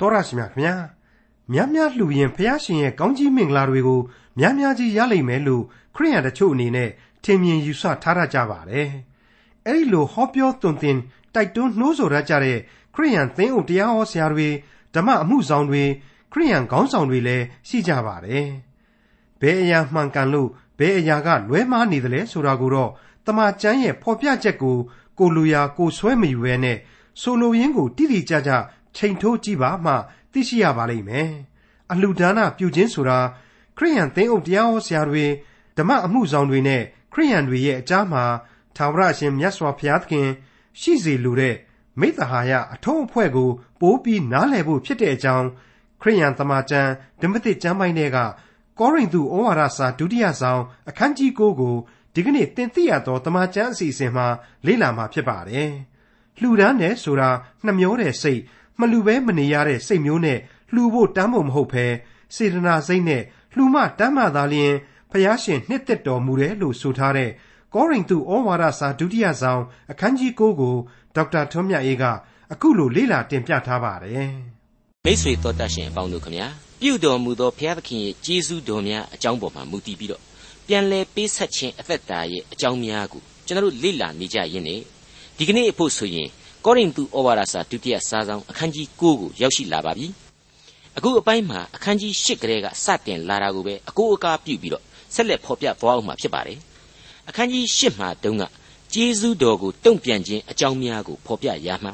တော်ရရှိမြခင်ဗျာများများလှူရင်ဖះရှင်ရဲ့ကောင်းကြီးမင်္ဂလာတွေကိုများများကြီးရလိမ့်မယ်လို့ခရိယန်တချို့အနေနဲ့ထင်မြင်ယူဆထားရကြပါတယ်အဲ့ဒီလိုဟောပြောသွန်သင်တိုက်တွန်းနှိုးဆော်ရကြတဲ့ခရိယန်သင်းအုပ်တရားဟောဆရာတွေဓမ္မအမှုဆောင်တွေခရိယန်ခေါင်းဆောင်တွေလည်းရှိကြပါတယ်ဘယ်အရာမှန်ကန်လို့ဘယ်အရာကလွဲမှားနေသလဲဆိုတာကိုတော့တမန်ကျမ်းရဲ့ဖော်ပြချက်ကိုကိုလူရာကိုဆွဲမယူဘဲနဲ့ဆိုလိုရင်းကိုတိတိကျကျ ချိန်ထိုးကြည့်ပါမှသိရှိရပါလိမ့်မယ်။အလှူဒါနပြုခြင်းဆိုတာခရိယန်သင်းအုပ်တရားဟောဆရာတွေဓမ္မအမှုဆောင်တွေနဲ့ခရိယန်တွေရဲ့အကြားမှာထာဝရရှင်မြတ်စွာဘုရားသခင် ရှိစေလိုတဲ့မိတ္တဟာယအထုံးအဖွဲ့ကို ပိုးပြီးနားလည်ဖို့ဖြစ်တဲ့အကြောင်းခရိယန်သမာကျမ်းဓမ္မသစ်ကျမ်းပိုင်းတွေကကောရိန္သုဩဝါဒစာဒုတိယဆောင်အခန်းကြီး9ကိုဒီကနေ့သင်သိရသောတမန်ကျမ်းအစီအစဉ်မှာလေ့လာမှာဖြစ်ပါတယ်။လှူဒန်းတယ်ဆိုတာနှမျောတဲ့စိတ် မလှူဘဲမနေရတဲ့စိတ်မျိုးနဲ့လှူဖို့တမ်းဖို့မဟုတ်ဘဲစေတနာစိတ်နဲ့လှူမှတမ်းမှသာလျှင်ဖျားရှင်နှစ်သက်တော်မူတယ်လို့ဆိုထားတဲ့ကောရိန္သုဩဝါဒစာဒုတိယဆောင်အခန်းကြီး9ကိုဒေါက်တာထွန်းမြတ်အေးကအခုလိုလေ့လာတင်ပြထားပါတယ်။မိတ်ဆွေတော်တတ်ရှင်အပေါင်းတို့ခမညာပြုတော်မူသောဘုရားသခင်ရဲ့ကျေးဇူးတော်များအကြောင်းပေါ်မှာမူတည်ပြီးတော့ပြန်လဲပေးဆက်ခြင်းအသက်တာရဲ့အကြောင်းများကိုကျွန်တော်တို့လေ့လာနေကြရင်းနဲ့ဒီကနေ့အဖို့ဆိုရင် ကောရိန္သုဩဝါဒစာဒုတိယစာဆောင်အခန်းကြီး9ကိုရောက်ရှိလာပါပြီအခုအပိုင်းမှာအခန်းကြီး10ကလေးကစတင်လာတာကိုပဲအကိုအကားပြုပြီးတော့ဆက်လက်ဖော်ပြသွားအောင်မှာဖြစ်ပါတယ်အခန်းကြီး10မှာတုန်းကကျေးဇူးတော်ကိုတုံ့ပြန်ခြင်းအကြောင်းများကိုဖော်ပြရမှာ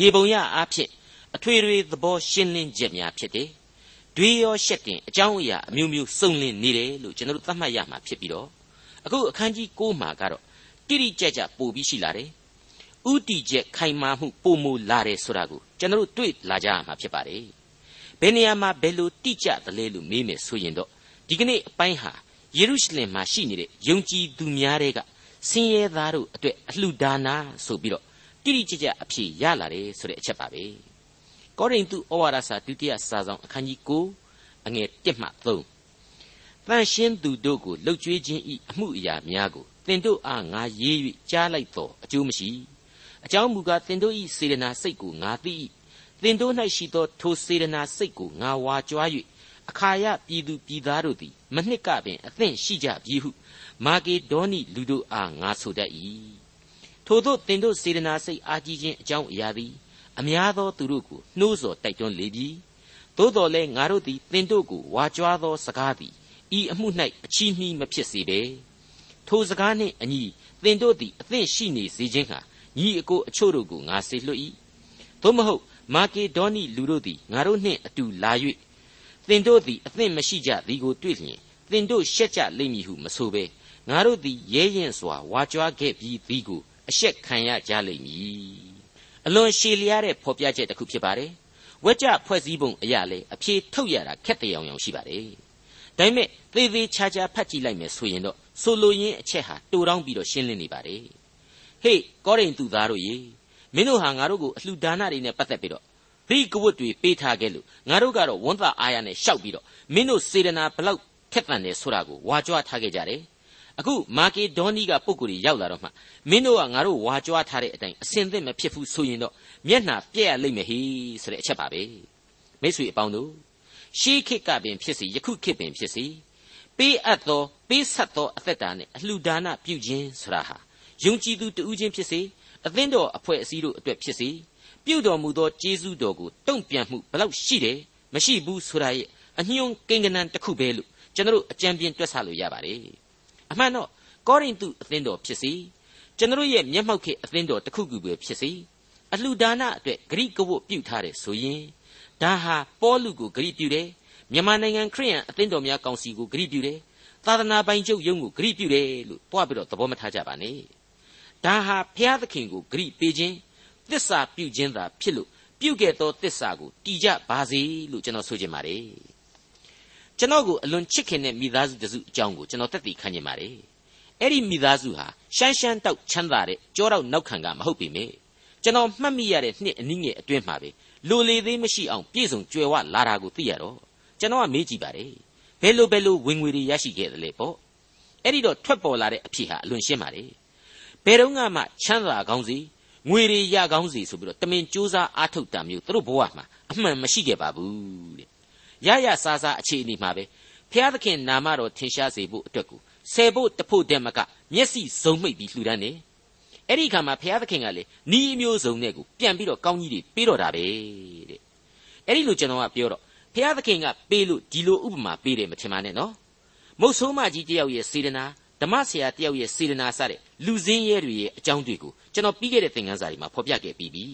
ရေပုံရအားဖြင့်အထွေထွေသဘောရှင်းလင်းချက်များဖြစ်တယ်တွေးရောရှက်တင်အကြောင်းအရာအမျိုးမျိုးစုံလင်နေတယ်လို့ကျွန်တော်တို့သတ်မှတ်ရမှာဖြစ်ပြီးတော့အခုအခန်းကြီး6မှာကတော့တိတိကျကျပို့ပြီးရှိလာတယ် ဥတီချက်ခိုင်မာမှုပုံမူလာတယ်ဆိုတာကိုကျွန်တော်တို့တွေ့လာကြရမှာဖြစ်ပါတယ်ဘယ်နေရာမှာဘယ်လိုတိကျသလဲလို့မေးမယ်ဆိုရင်တော့ဒီကနေ့အပိုင်းဟာယေရုရှလင်မှာရှိနေတဲ့ယုံကြည်သူများတွေကဆင်းရဲသားတို့အတွက်အလှူဒါနာဆိုပြီးတော့တိတိကျကျအဖြေရလာတယ်ဆိုတဲ့အချက်ပါပဲကောရိန္သုဩဝါဒစာဒုတိယစာဆောင်အခန်းကြီး9အငယ်1မှ3တန်ရှင်းသူတို့ကိုလှုပ်ကြွေးခြင်းဤအမှုအရာများကိုသင်တို့အားငါရေး၍ကြားလိုက်သောအကျိုးမရှိ အကြောင်းမူကားသင်တို့ဤစေတနာစိတ်ကိုငါသိ၏သင်တို့၌ရှိသောထိုစေတနာစိတ်ကိုငါဝါကြွား၍အခါရပြည်သူပြည်သားတို့သည်မနှစ်ကပင်အသင့်ရှိကြပြီဟုမာကေဒေါနိလူတို့အားငါဆိုတတ်၏ထို့သောသင်တို့စေတနာစိတ်အားကြီးခြင်းအကြောင်းအရာသည်အများသောသူတို့ကိုနှိုးဆော်တိုက်တွန်းလေပြီသို့တော်လည်းငါတို့သည်သင်တို့ကိုဝါကြွားသောစကားသည်ဤအမှု၌အချီးနှီးမဖြစ်စေဘဲထိုစကားနှင့်အညီသင်တို့သည်အသင့်ရှိနေစေခြင်းဟာ ညီအကိုအချို့တို့ကိုငါစေလွှတ်၏သို့မဟုတ်မာကေဒေါနိလူတို့သည်ငါတို့နှင့်အတူလာ၍သင်တို့သည်အသင့်မရှိကြသည်ကိုတွေ့လျင်သင်တို့ရှက်ကြလိမ့်မည်ဟုမဆိုဘဲငါတို့သည်ရဲရင်စွာဝါကြွားခဲ့ပြီးသည်ကိုအရှက်ခံရကြလိမ့်မည်အလွန်ရှည်လျားတဲ့ဖော်ပြချက်တစ်ခုဖြစ်ပါတယ်ဝက်ကြဖွဲ့စည်းပုံအရာလေအဖြေထုတ်ရတာခက်တဲ့အောင်အောင်ရှိပါတယ်ဒါပေမဲ့သေသေးချာချာဖတ်ကြည့်လိုက်မယ်ဆိုရင်တော့ဆိုလိုရင်းအချက်ဟာတူတောင်းပြီးတော့ရှင်းလင်းနေပါတယ် ဟေးကောရိန္သုသားတို့ရေမင်းတို့ဟာငါတို့ကိုအလှူဒါနတွေနဲ့ပတ်သက်ပြီးတော့ဘိကဝတ်တွေပေးထားခဲ့လို့ငါတို့ကတော့ဝန်သားအားရနဲ့ရှောက်ပြီးတော့မင်းတို့စေတနာဘလောက်ခက်တန်တယ်ဆိုတာကိုဝါကြွားထားခဲ့ကြတယ်အခုမာကေဒေါနီကပုံကိုယ်ကြီးရောက်လာတော့မှမင်းတို့ကငါတို့ဝါကြွားထားတဲ့အတိုင်းအစင်သင့်မဖြစ်ဘူးဆိုရင်တော့မျက်နှာပြက်ရလိမ့်မယ်ဟေးဆိုတဲ့အချက်ပါပဲမိတ်ဆွေအပေါင်းတို့ရှေးခေတ်ကပင်ဖြစ်စီယခုခေတ်ပင်ဖြစ်စီပေးအပ်သောပေးဆက်သောအသက်တာနဲ့အလှူဒါနပြုခြင်းဆိုတာဟာ ယုံကြည်သူတဦးချင်းဖြစ်စေအသင်းတော်အဖွဲ့အစည်းတို့အတွက်ဖြစ်စေပြုတော်မူသောကျေးဇူးတော်ကိုတုံ့ပြန်မှုဘလောက်ရှိတယ်မရှိဘူးဆိုတာရဲ့အညွှန်းကိန်းကနန်တစ်ခုပဲလို့ကျွန်တော်အကြံပြင်းတွက်ဆလို့ရပါတယ်အမှန်တော့ကောရိန္သုအသင်းတော်ဖြစ်စီကျွန်တော်ရဲ့မျက်မှောက်ခေအသင်းတော်တစ်ခုခုပဲဖြစ်စီအလှဒါနအတွက်ဂရိကဝတ်ပြုထားတယ်ဆိုရင်ဒါဟာပေါလုကိုဂရိပြုတယ်မြန်မာနိုင်ငံခရိယန်အသင်းတော်များကောင်စီကိုဂရိပြုတယ်သာသနာပိုင်ချုပ်ယုံကိုဂရိပြုတယ်လို့တွားပြီးတော့သဘောမထားကြပါနဲ့ ဒါဟာဘုရားသခင်ကိုဂရိပေးခြင်းသစ္စာပြုခြင်းသာဖြစ်လို့ပြုခဲ့သောသစ္စာကိုတည်ကြပါစေလို့ကျွန်တော်ဆိုချင်ပါတယ်ကျွန်တော်ကိုအလွန်ချစ်ခင်တဲ့မိသားစုတစုအကြောင်းကိုကျွန်တော်တက်တည်ခံနေပါတယ်အဲ့ဒီမိသားစုဟာရှမ်းရှမ်းတောက်ချမ်းသာတဲ့ကြောတော့နောက်ခံကမဟုတ်ပေမယ့်ကျွန်တော်မှတ်မိရတဲ့နှစ်အနည်းငယ်အတွင်းမှာပဲလိုလေသေးမရှိအောင်ပြည့်စုံကြွယ်ဝလာတာကိုသိရတော့ကျွန်တော်ကမေးကြည့်ပါတယ်ဘယ်လိုဘယ်လိုဝင်ငွေတွေရရှိခဲ့သလဲပေါ့အဲ့ဒီတော့ထွက်ပေါ်လာတဲ့အဖြစ်ဟာအလွန်ရှင်းပါတယ် ဘယ်တော့မှချမ်းသာကောင်းစီငွေတွေရကောင်းစီဆိုပြီးတော့တမင်စူးစမ်းအားထုတ်တာမျိုးသူတို့ဘဝမှာအမှန်မရှိခဲ့ပါဘူးတဲ့ရရစားစားအခြေအနေမှာပဲဖျားသခင်နာမတော်ထင်ရှားစေဖို့အတွက်ကိုဆယ်ဖို့တဖို့တဲ့မကမျက်စိစုံမိတ်ပြီးလှူဒန်းနေအဲ့ဒီခါမှာဖျားသခင်ကလေနီးအမျိုးစုံနဲ့ကိုပြန်ပြီးတော့ကောင်းကြီးတွေပေးတော့တာပဲတဲ့အဲ့ဒီလိုကျွန်တော်ကပြောတော့ဖျားသခင်ကပေးလို့ဒီလိုဥပမာပေးတယ်မထင်ပါနဲ့နော်မုတ်ဆိုးမကြီးတယောက်ရဲ့စေတနာ ဓမ္မဆရာတယောက်ရဲ့စေတနာစတဲ့လူစင်းရဲတွေရဲ့အကြောင်းတွေကိုကျွန်တော်ပြီးခဲ့တဲ့သင်ခန်းစာတွေမှာဖော်ပြခဲ့ပြီးပြီ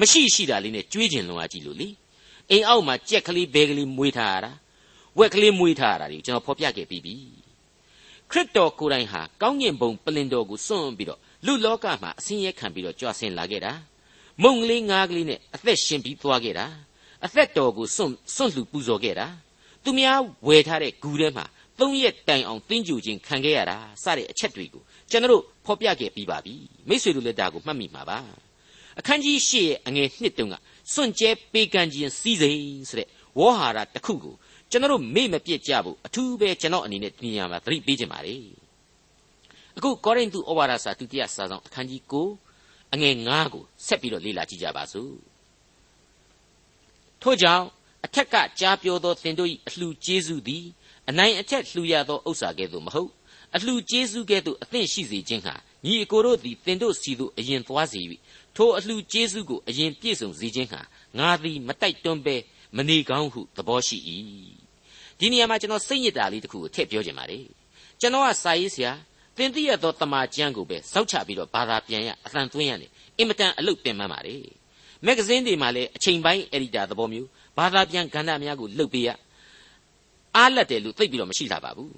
မရှိရှိတာလေးနဲ့ကြွေးကျင်လွန်အားကြီးလို့လေအိမ်အောက်မှာကြက်ကလေးဘဲကလေးမွေးထားရတာဝက်ကလေးမွေးထားရတာတွေကိုကျွန်တော်ဖော်ပြခဲ့ပြီးပြီခရစ်တော်ကိုယ်တိုင်ဟာကောင်းကင်ဘုံပလင်တော်ကိုစွန့်ပြီးတော့လူလောကမှာအစင်းရဲခံပြီးတော့ကြွဆင်းလာခဲ့တာမုံကလေးငါးကလေးနဲ့အသက်ရှင်ပြီးသွားခဲ့တာအသက်တော်ကိုစွန့်စွန့်လှူပူဇော်ခဲ့တာသူများဝယ်ထားတဲ့ဂူထဲမှာ သုံးရက်တိုင်အောင်တင်းကြူခြင်းခံခဲ့ရတာစတဲ့အချက်တွေကိုကျွန်တော်ဖော်ပြခဲ့ပြီးပါပြီမိษွေတို့လည်းဒါကိုမှတ်မိမှာပါအခန်းကြီး၈ရဲ့အငယ်1တုန်းကစွန့်ကြဲပေးကမ်းခြင်းစီးစိမ်ဆိုတဲ့ဝေါ်ဟာရတစ်ခုကိုကျွန်တော်မေ့မပြစ်ကြဘူးအထူးပဲကျွန်တော်အနေနဲ့ဒီနေရာမှာသတိပေးခြင်းပါလေအခုကောရိန္သုဩဝါဒစာဒုတိယစာဆောင်အခန်းကြီး9အငယ်9ကိုဆက်ပြီးတော့လေ့လာကြည့်ကြပါစို့ထို့ကြောင့်အထက်ကကြားပြောသောသင်တို့၏အလှကျေးဇူးသည် အနိုင်အထက်လှူရသောဥစ္စာကဲ့သို့မဟုတ်အလှကျေးဇူးကဲ့သို့အသင့်ရှိစေခြင်းဟာညီအကိုတို့သည်သင်တို့စီသို့အရင်သွားစေ၍ထိုအလှကျေးဇူးကိုအရင်ပြည့်စုံစေခြင်းဟာငါသည်မတိုက်တွန်းပဲမနေကောင်းဟုသဘောရှိ၏ဒီနေရာမှာကျွန်တော်စိတ်ညစ်တာလေးတခုကိုထည့်ပြောချင်ပါတယ်ကျွန်တော်ကစာရေးဆရာသင်သိရသောတမာကျမ်းကိုပဲစောက်ချပြီးတော့ဘာသာပြန်ရအသံသွင်းရတယ်အင်မတန်အလုပ်ပင်ပန်းပါတယ်မဂ္ဂဇင်းတွေမှာလည်းအချိန်ပိုင်းအက်ဒီတာသဘောမျိုးဘာသာပြန်ကဏ္ဍများကိုလုပ်ပေးရ အားလက်တယ်လို့သိပြီးတော့မရှိလာပါဘူး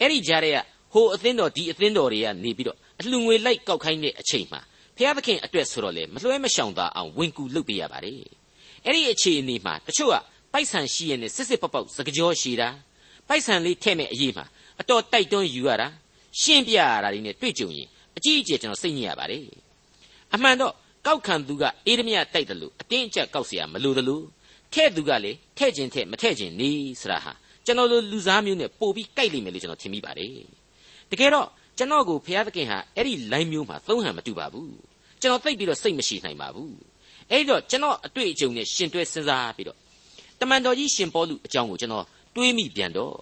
အဲ့ဒီကြားထဲကဟိုအသင်းတော်ဒီအသင်းတော်တွေကနေပြီးတော့အလှငွေလိုက်ကောက်ခိုင်းတဲ့အချိန်မှာဖျားသခင်အတွက်ဆိုတော့လေမလွှဲမရှောင်သာအောင်ဝင်ကူလုပ်ပေးရပါတယ်အဲ့ဒီအခြေအနေမှာတချို့ကပိုက်ဆံရှိရနဲ့စစ်စစ်ပေါက်ပေါက်စကကြောရှိတာပိုက်ဆံလေးထဲ့မဲ့အရေးမှာအတော်တိုက်တွန်းယူရတာရှင်းပြရတာတွေနဲ့တွေ့ကြုံရင်အကြီးအကျယ်ကျွန်တော်စိတ်ညစ်ရပါတယ်အမှန်တော့ကောက်ခံသူကအေးဒမြတိုက်တယ်လို့အတင်းအကျပ်ကောက်เสียမလိုတယ်လို့ထဲ့သူကလေထဲ့ခြင်းထဲ့မထဲ့ခြင်းနေစရာဟာ ကျွန်တော်တို့လူစားမျိုးနဲ့ပို့ပြီးကြိုက်လိမ့်မယ်လို့ကျွန်တော်ထင်မိပါတယ်တကယ်တော့ကျွန်တော်ကိုဘုရားသခင်ဟာအဲ့ဒီ line မျိုးမှာသုံးဟန်မတူပါဘူးကျွန်တော်သိပြီးတော့စိတ်မရှိနိုင်ပါဘူးအဲ့တော့ကျွန်တော်အတွေ့အကြုံနဲ့ရှင်တွဲစဉ်းစားပြီးတော့တမန်တော်ကြီးရှင်ပေါလုအကြောင်းကိုကျွန်တော်တွေးမိပြန်တော့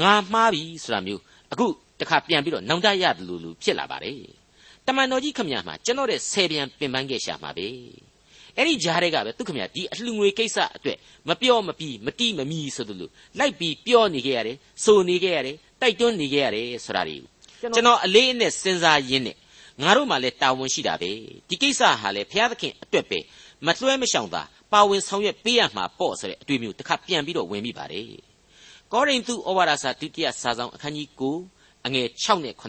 ငါမှားပြီဆိုတာမျိုးအခုတခါပြန်ပြီးတော့နောင်တရတယ်လို့လို့ဖြစ်လာပါတယ်တမန်တော်ကြီးခမညာမှာကျွန်တော်တဲ့ဆယ်ပြန်ပင်ပန်းခဲ့ရှာမှာပဲ အဲ့ဒီကြားတွေကပဲသူခမညာဒီအလှငွေကိစ္စအတွက်မပြောမပြီးမတိမမီဆိုသလိုလိုက်ပြီးပြောနေခဲ့ရတယ်ဆိုနေခဲ့ရတယ်တိုက်တွန်းနေခဲ့ရတယ်ဆိုတာတွေကျွန်တော်အလေးအနက်စဉ်းစားရင်းနဲ့ငါတို့မှလည်းတာဝန်ရှိတာပဲဒီကိစ္စဟာလေဘုရားသခင်အတွက်ပဲမလွှဲမရှောင်သာပါဝင်ဆောင်ရွက်ပေးရမှာပေါ့ဆိုတဲ့အတွေ့အမျိုးတစ်ခါပြန်ပြီးတော့ဝင်မိပါတယ်ကောရိန္သုဩဝါဒစာဒုတိယစာဆောင်အခန်းကြီး9အငယ်6နဲ့9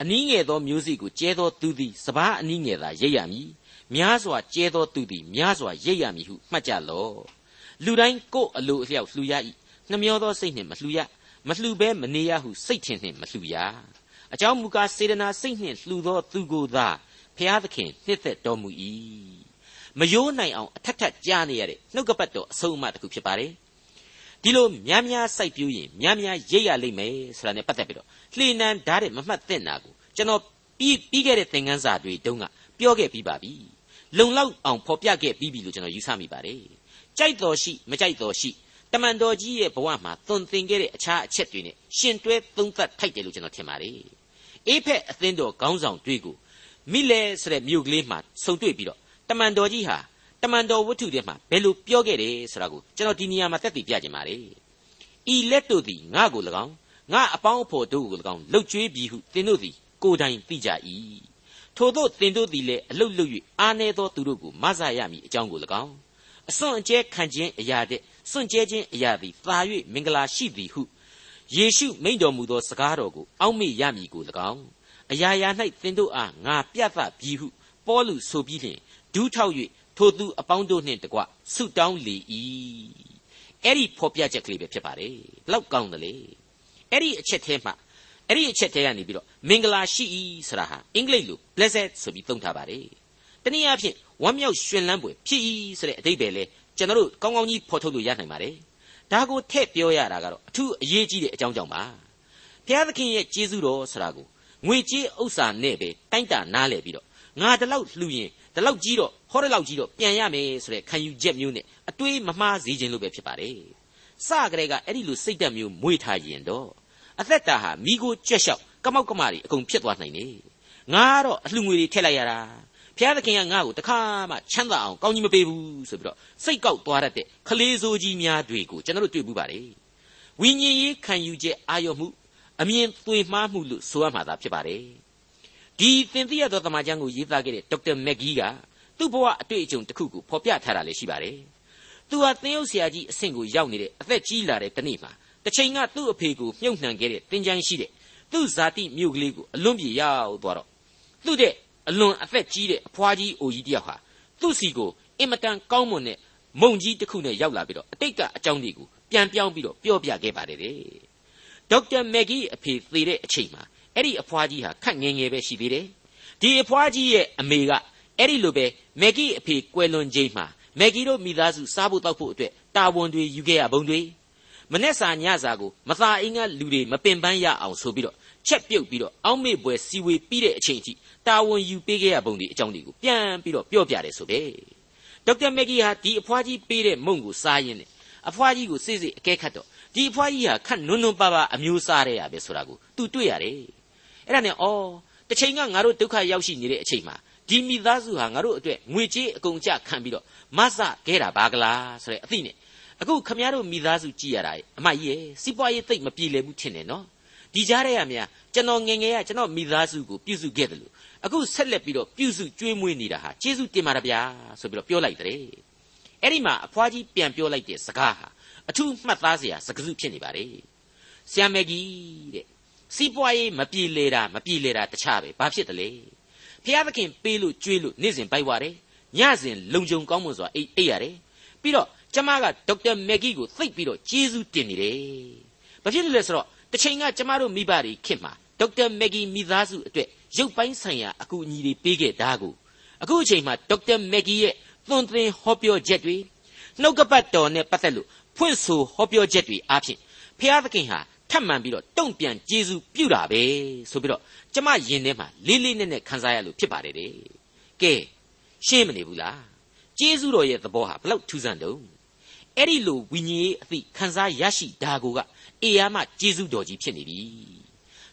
အနည်းငယ်သောမျိုးစေ့ကိုကျဲသောသူသည်စပားအနည်းငယ်သာရိပ်ရမည် များစွာကျဲသောသူသည်များစွာရိပ်ရမည်ဟုမှတ်ကြလော့လူတိုင်းကိုယ်အလိုအလျောက်လှူရ၏နှမျောသောစိတ်နှင့်မလှူရမလှူဘဲမနေရဟုစိတ်ထင်နှင့်မလှူရအကြောင်းမူကားစေတနာစိတ်နှင့်လှူသောသူကိုသာဖျားသခင်နှစ်သက်တော်မူ၏မယိုးနိုင်အောင်အထက်ထက်ကြားနေရတဲ့နှုတ်ကပတ်တော်အဆုံးအမတစ်ခုဖြစ်ပါတယ်ဒီလိုများများစိုက်ပြူးရင်များများရိပ်ရလိမ့်မယ်ဆိုတာနဲ့ပတ်သက်ပြီးတော့လှေနန်းဓာတ်တဲ့မမှတ်သင့်တာကိုကျွန်တော်ပြီးပြီးခဲ့တဲ့သင်ခန်းစာတွေတုန်းကပြောခဲ့ပြီးပါပြီ လုံလောက်အောင်ဖော်ပြခဲ့ပြီးပြီလို့ကျွန်တော်ယူဆမိပါတယ်ကြိုက်တော်ရှိမကြိုက်တော်ရှိတမန်တော်ကြီးရဲ့ဘဝမှာသွန်သင်ခဲ့တဲ့အခြားအချက်တွေနဲ့ရှင်တွဲသုံးသပ်ထိုက်တယ်လို့ကျွန်တော်ထင်ပါတယ်အေးဖက်အသင်းတော်ခေါင်းဆောင်တွေကိုမိလဲဆိုတဲ့မြို့ကလေးမှာဆုံတွေ့ပြီးတော့တမန်တော်ကြီးဟာတမန်တော်ဝတ္ထုထဲမှာဘယ်လိုပြောခဲ့တယ်ဆိုတာကိုကျွန်တော်ဒီနေရာမှာသက်သေပြခြင်းပါလေဤလက်တို့သည်ငါ့ကို၎င်းငါအပေါင်းအဖော်တို့ကို၎င်းလှုပ်ကြွေးပြီးဟုသင်တို့သည်ကိုယ်တိုင်သိကြ၏ ထို့သောသင်တို့သည်လည်းအလုတ်လုတ်၍အာနေသောသူတို့ကိုမဆရမည်အကြောင်းကို၎င်းအစွန့်အကျဲခံခြင်းအရာတဲ့စွန့်ကြဲခြင်းအရာသည်သာ၍မင်္ဂလာရှိသည်ဟုယေရှုမိန့်တော်မူသောစကားတော်ကိုအောက်မေ့ရမည်ကို၎င်းအရာရာ၌သင်တို့အားငါပြသပြီဟုပေါလုဆိုပြီးလျှင်ဒူးထောက်၍ထိုသူအပေါင်းတို့နှင့်တကွဆုတောင်းလေ၏အဲ့ဒီဖော်ပြချက်ကလေးပဲဖြစ်ပါတယ်ဘလောက်ကောင်းတယ်လေအဲ့ဒီအချက်ထဲမှာ အဲ့ဒီအချက်ထဲကနေပြီးတော့မင်္ဂလာရှိ၏ဆိုတာဟာအင်္ဂလိပ်လို blessed ဆိုပြီးသုံးထားပါတယ်တနည်းအားဖြင့်ဝမ်းမြောက်ရွှင်လန်းပွေဖြစ်၏ဆိုတဲ့အဓိပ္ပာယ်လဲကျွန်တော်တို့ကောင်းကောင်းကြီးဖော်ထုတ်လို့ရနိုင်ပါတယ်ဒါကိုထည့်ပြောရတာကတော့အထူးအရေးကြီးတဲ့အကြောင်းကြောင့်ပါဘုရားသခင်ရဲ့ကျေးဇူးတော်ဆိုတာကိုငွေကြေးဥစ္စာနဲ့ပဲတိုင်းတာနားလည်ပြီးတော့ငါတလောက်လှူရင်တလောက်ကြီးတော့ဟောတလောက်ကြီးတော့ပြန်ရမယ်ဆိုတဲ့ခံယူချက်မျိုးနဲ့အတွေးမမှားစေခြင်းလို့ပဲဖြစ်ပါတယ်စကလေးကအဲ့ဒီလိုစိတ်ဓာတ်မျိုးမွေးထားရင်တော့ အသက်တာဟာမိကိုကြွက်လျှောက်ကမောက်ကမတွေအကုန်ဖြစ်သွားနိုင်တယ်ငါကတော့အလှငွေတွေထည့်လိုက်ရတာဘုရားသခင်ကငါ့ကိုတခါမှချမ်းသာအောင်ကောင်းကြီးမပေးဘူးဆိုပြီးတော့စိတ်ကောက်သွားတတ်တဲ့ခလေးစိုးကြီးများတွေကိုကျွန်တော်တို့တွေ့ဘူးပါတယ်ဝိညာဉ်ရေးခံယူချက်အာရုံမှုအမြင်သွေမှားမှုလို့ဆိုရမှာသာဖြစ်ပါတယ်ဒီသင်သိရသောတမန်ကျမ်းကိုရေးသားခဲ့တဲ့ဒေါက်တာမက်ဂီးကသူ့ဘဝအတွေ့အကြုံတစ်ခုကိုဖော်ပြထားတာလည်းရှိပါတယ်သူဟာသင်ရုပ်ဆရာကြီးအဆင့်ကိုရောက်နေတဲ့အသက်ကြီးလာတဲ့တနေ့မှာ တစ်ချိန်ကသူ့အဖေကိုမြုပ်နှံခဲ့တဲ့တင်ချိုင်းရှိတဲ့သူ့ဇာတိမြို့ကလေးကိုအလွန်ပြေရောက်သွားတော့သူ့တဲ့အလွန်အသက်ကြီးတဲ့အဖွားကြီးအိုကြီးတယောက်ဟာသူ့စီကိုအင်မတန်ကောင်းမွန်တဲ့မုံကြီးတစ်ခုနဲ့ရောက်လာပြီးတော့အတိတ်ကအကြောင်းတွေကိုပြန်ပြောင်းပြီးတော့ပြောပြခဲ့ပါတယ်တဲ့ဒေါက်တာမက်ဂီအဖေသေတဲ့အချိန်မှာအဲ့ဒီအဖွားကြီးဟာခက်ငယ်ငယ်ပဲရှိသေးတယ်ဒီအဖွားကြီးရဲ့အမေကအဲ့ဒီလိုပဲမက်ဂီအဖေကွယ်လွန်ချိန်မှာမက်ဂီတို့မိသားစုစားဖို့တောက်ဖို့အတွက်တာဝန်တွေယူခဲ့ရပုံတွေ မနေ့စာညစာကိုမသာအင်းကလူတွေမပင်ပန်းရအောင်ဆိုပြီးတော့ချက်ပြုတ်ပြီးတော့အောက်မေ့ပွဲစီဝေပြီးတဲ့အချိန်ထိတာဝန်ယူပေးခဲ့ရပုံတွေအကြောင်းတွေကိုပြန်ပြီးတော့ပြောပြတယ်ဆိုပဲဒေါက်တာမက်ဂီဟာဒီအဖွားကြီးပေးတဲ့မုံကိုစားရင်းနဲ့အဖွားကြီးကိုစိတ်စိတ်အကဲခတ်တော့ဒီအဖွားကြီးဟာခက်နွန်းနွန်းပါပါအမျိုးစားတဲ့ရပဲဆိုတာကိုသူတွေ့ရတယ်အဲ့ဒါနဲ့အော်တစ်ချိန်ကငါတို့ဒုက္ခရောက်ရှိနေတဲ့အချိန်မှာဒီမိသားစုဟာငါတို့အတွက်ငွေကြေးအကုန်ကျခံပြီးတော့မဆခဲ့တာပါကလားဆိုတဲ့အသိနဲ့ အခုခမရတို့မိသားစုကြည်ရတာအမကြီးရဲ့စီးပွားရေးသိပ်မပြေလည်ဘူးထင်တယ်နော်ဒီကြားထဲရမြကျွန်တော်ငငယ်ရကျွန်တော်မိသားစုကိုပြုစုခဲ့တယ်လို့အခုဆက်လက်ပြီးတော့ပြုစုကျွေးမွေးနေတာဟာကျေးဇူးတင်ပါရဗျာဆိုပြီးတော့ပြောလိုက်တယ်အဲ့ဒီမှာအဖွားကြီးပြန်ပြောလိုက်တဲ့စကားဟာအထူးမှတ်သားစရာစကားစုဖြစ်နေပါလေဆရာမကြီးတဲ့စီးပွားရေးမပြေလေတာမပြေလေတာတခြားပဲဘာဖြစ်တယ်လဲဖျားသခင်ပေးလို့ကျွေးလို့နေ့စဉ်ပိုက်ပါတယ်ညစဉ်လုံခြုံကောင်းမွန်စွာအိပ်အိပ်ရတယ်ပြီးတော့ ကျမကဒေါက်တာမက်ဂီကိုသိပ်ပြီးတော့ကျေးဇူးတင်နေတယ်ဘာဖြစ်လို့လဲဆိုတော့တစ်ချိန်ကကျမတို့မိဘတွေခင်မှာဒေါက်တာမက်ဂီမိသားစုအတွက်ရုပ်ပိုင်းဆိုင်ရာအကူအညီတွေပေးခဲ့တာကိုအခုအချိန်မှာဒေါက်တာမက်ဂီရဲ့သွန်သင်ဟောပြောချက်တွေနှုတ်ကပတ်တော်နဲ့ပတ်သက်လို့ဖွင့်ဆိုဟောပြောချက်တွေအားဖြင့်ဖျားသခင်ဟာထပ်မံပြီးတော့တုံ့ပြန်ကျေးဇူးပြုတာပဲဆိုပြီးတော့ကျမယင်ထဲမှာလေးလေးနက်နက်ခံစားရလို့ဖြစ်ပါတယ်တဲ့ကဲရှင်းမနေဘူးလားကျေးဇူးတော်ရဲ့သဘောဟာဘလောက်ထူးဆန်းတုံး အဲ့ဒီလိုဝိညာဉ်ရေးအသည့်ခံစားရရှိတာကိုကအေယာမကျေးဇူးတော်ကြီးဖြစ်နေပြီ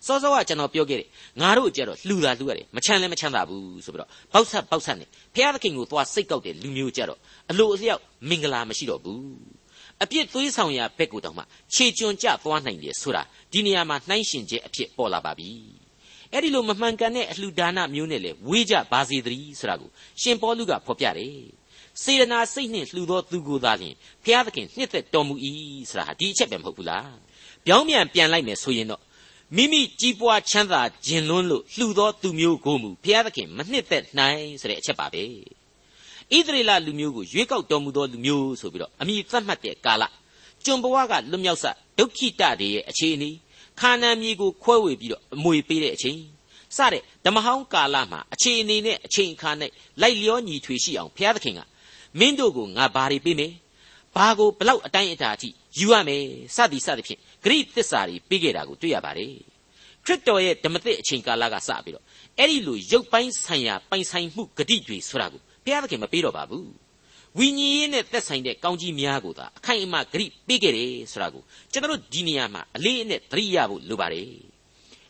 စောစောကကျွန်တော်ပြောခဲ့တယ်ငါတို့ကြတော့လှူတာလှူရတယ်မချမ်းလည်းမချမ်းသာဘူးဆိုပြီးတော့ပေါက်ဆက်ပေါက်ဆက်နဲ့ဘုရားသခင်ကိုသွားစိတ်ကောက်တဲ့လူမျိုးကြတော့အလိုအလျောက်မင်္ဂလာမရှိတော့ဘူးအပြစ်သွေးဆောင်ရာဘက်ကိုတောင်မှခြေကျွံကျသွားနိုင်တယ်ဆိုတာဒီနေရာမှာနှိုင်းရှင်ချက်အဖြစ်ပေါ်လာပါပြီအဲ့ဒီလိုမမှန်ကန်တဲ့အလှူဒါနမျိုးနဲ့လေဝေးကြပါစေတည်းဆိုတာကိုရှင်ပေါလုကဖော်ပြတယ် စေတနာစိတ်နှင့်လှူသောသူကိုသာလျှင်ဘုရားသခင်နှစ်သက်တော်မူ၏ဆိုတာဟာဒီအချက်ပဲမဟုတ်ဘူးလားပြောင်းပြန်ပြန်လိုက်မယ်ဆိုရင်တော့မိမိကြီးပွားချမ်းသာခြင်းလွန်းလို့လှူသောသူမျိုးကိုမူဘုရားသခင်မနှစ်သက်နိုင်ဆိုတဲ့အချက်ပါပဲဣသရေလလူမျိုးကိုရွေးကောက်တော်မူသောလူမျိုးဆိုပြီးတော့အမိသတ်မှတ်တဲ့ကာလကျွန်ဘဝကလွတ်မြောက်စဒုက္ခိတတွေရဲ့အခြေအနေခါနာမြေကိုခွဲဝေပြီးတော့အမွေပေးတဲ့အချိန်စတဲ့ဓမ္မဟောင်းကာလမှာအခြေအနေနဲ့အချိန်အခါနဲ့လိုက်လျောညီထွေရှိအောင်ဘုရားသခင်က မင်းတို့ကိုငါဘာတွေပေးမယ်ဘာကိုဘလောက်အတိုင်းအတာအထိယူရမယ်စသည်စသည်ဖြင့်ဂရိသစ္စာတွေပေးခဲ့တာကိုတွေ့ရပါတယ်ခရစ်တော်ရဲ့ဓမ္မသစ်အချိန်ကာလကစပြီးတော့အဲ့ဒီလိုရုပ်ပိုင်းဆိုင်ရာပိုင်ဆိုင်မှုဂတိတွေဆိုတာကိုဘုရားသခင်မပေးတော့ပါဘူးဝိညာဉ်ရေးနဲ့သက်ဆိုင်တဲ့ကောင်းကြီးများကိုသာအခိုင်အမာဂရိပေးခဲ့တယ်ဆိုတာကိုကျွန်တော်ဒီနေရာမှာအလေးအနက်သတိရဖို့လိုပါတယ်